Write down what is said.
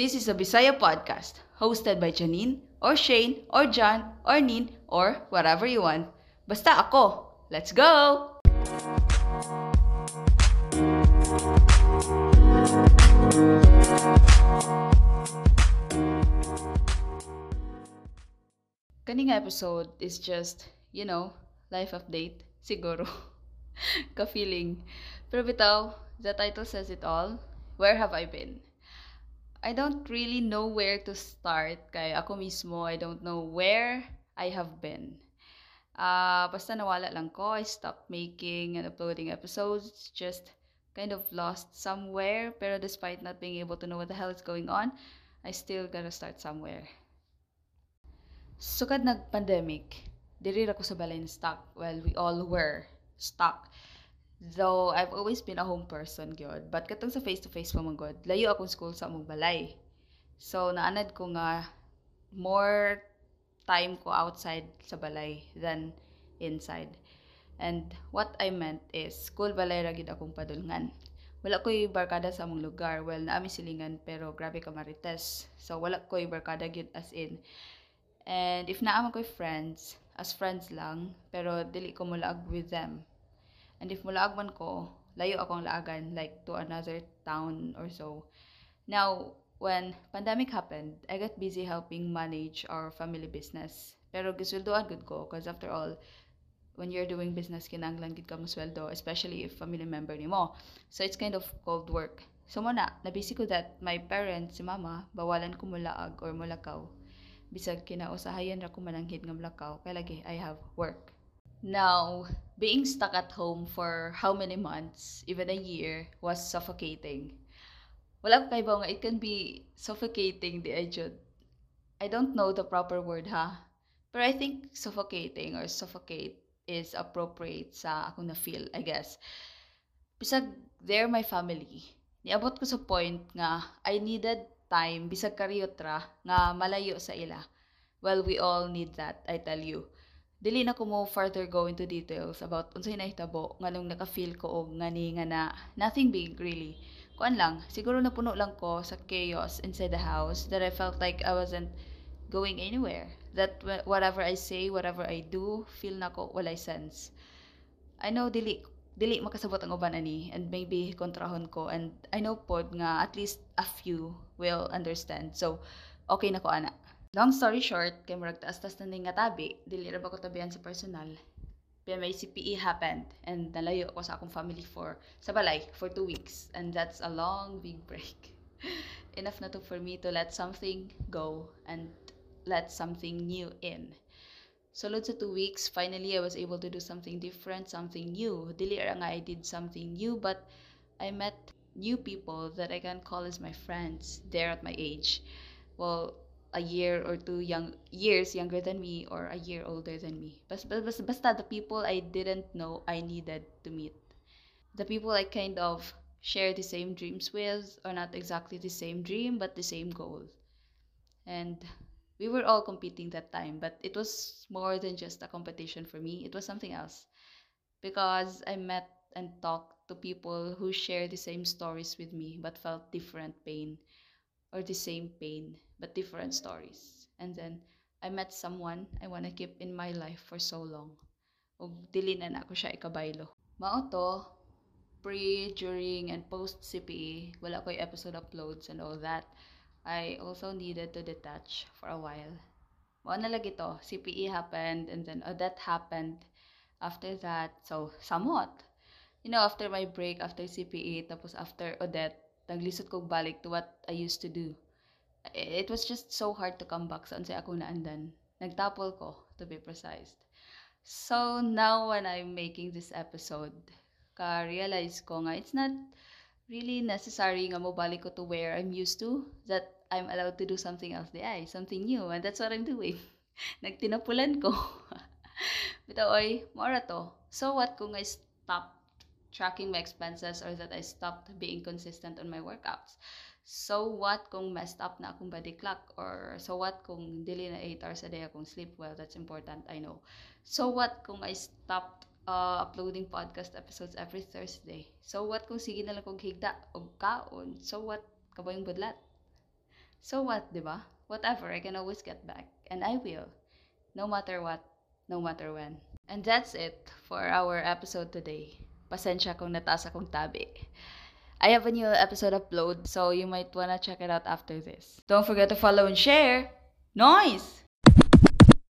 This is a Bisaya podcast hosted by Janine or Shane or John or Nin or whatever you want. Basta ako. Let's go! Kaning episode is just, you know, life update. Siguro. Ka-feeling. Pero bitaw, the title says it all. Where have I been? I don't really know where to start. Kaya ako mismo, I don't know where I have been. Uh, basta nawala lang ko. I stopped making and uploading episodes. Just kind of lost somewhere. Pero despite not being able to know what the hell is going on, I still gotta start somewhere. Sukad nag-pandemic, diri ra ko sa balay na stuck. Well, we all were stuck. Though I've always been a home person gyud, but katong sa face-to-face pa god, layo akong school sa among balay. So naanad ko nga more time ko outside sa balay than inside. And what I meant is, school balay ra gid akong padulngan. Wala ko'y barkada sa among lugar. Well, naami silingan, pero grabe ka marites. So, wala ko'y barkada gyud as in. And if naama ko'y friends, as friends lang, pero dili ko mulaag with them. And if mulaag man ko, layo akong laagan, like to another town or so. Now, when pandemic happened, I got busy helping manage our family business. Pero gisweldoan gud ko because after all, when you're doing business kinahanglan gid ka mo sweldo, especially if family member nimo. So it's kind of cold work. So mo na, nabisi ko that my parents, si mama, bawalan ko mulaag or mulakaw. Bisag kinausahayan ra ko mananghid nga mulakaw, kay lagi I have work. Now, being stuck at home for how many months, even a year, was suffocating. Wala ko kay nga it can be suffocating di ay jud. I don't know the proper word ha. But I think suffocating or suffocate is appropriate sa akong na feel, I guess. Bisag they're my family. Niabot ko sa point nga I needed time bisag kariyot ra nga malayo sa ila. Well, we all need that, I tell you. Dili na ko mo further go into details about unsay nahitabo nganong naka-feel ko og ngani nga na nothing big really. Kuan lang, siguro napuno lang ko sa chaos inside the house that I felt like I wasn't going anywhere. That whatever I say, whatever I do, feel na ko walay sense. I know dili dili makasabot ang uban ani and maybe kontrahon ko and I know pod nga at least a few will understand. So okay na ko ana. Long story short, kay murag taas-taas na ning tabi, dili ra ba ko tabihan sa personal. Pero may CPE happened and nalayo ako sa akong family for sa balay for two weeks and that's a long big break. Enough na to for me to let something go and let something new in. So, sa two weeks, finally, I was able to do something different, something new. Dili ra nga I did something new, but I met new people that I can call as my friends there at my age. Well, a year or two young years younger than me or a year older than me. Basta, basta, basta the people I didn't know I needed to meet. The people I kind of share the same dreams with, or not exactly the same dream, but the same goal. And we were all competing that time, but it was more than just a competition for me. It was something else. Because I met and talked to people who share the same stories with me, but felt different pain, or the same pain but different stories. And then I met someone I want to keep in my life for so long. Ug dili na ako siya ikabaylo. Mao to, pre, during, and post CPE, wala ko'y episode uploads and all that. I also needed to detach for a while. Mao na lagi to, CPE happened and then Odette happened after that. So, somewhat. You know, after my break, after CPE, tapos after Odette, naglisod ko balik to what I used to do it was just so hard to come back sa unsay ako naandan. Nagtapol ko, to be precise. So, now when I'm making this episode, ka-realize ko nga, it's not really necessary nga mo balik ko to where I'm used to, that I'm allowed to do something else di ay, something new, and that's what I'm doing. Nagtinapulan ko. Bitaw oy, mora to. So what kung I stop tracking my expenses or that I stopped being consistent on my workouts? So what kung messed up na akong body clock? Or so what kung dili na 8 hours a day akong sleep? Well, that's important, I know. So what kung I stopped uh, uploading podcast episodes every Thursday? So what kung sige na lang kong higda o kaon? So what kabayong budlat? So what, di ba? Whatever, I can always get back. And I will. No matter what, no matter when. And that's it for our episode today. Pasensya kung nataas akong tabi. I have a new episode upload, so you might wanna check it out after this. Don't forget to follow and share. Noise!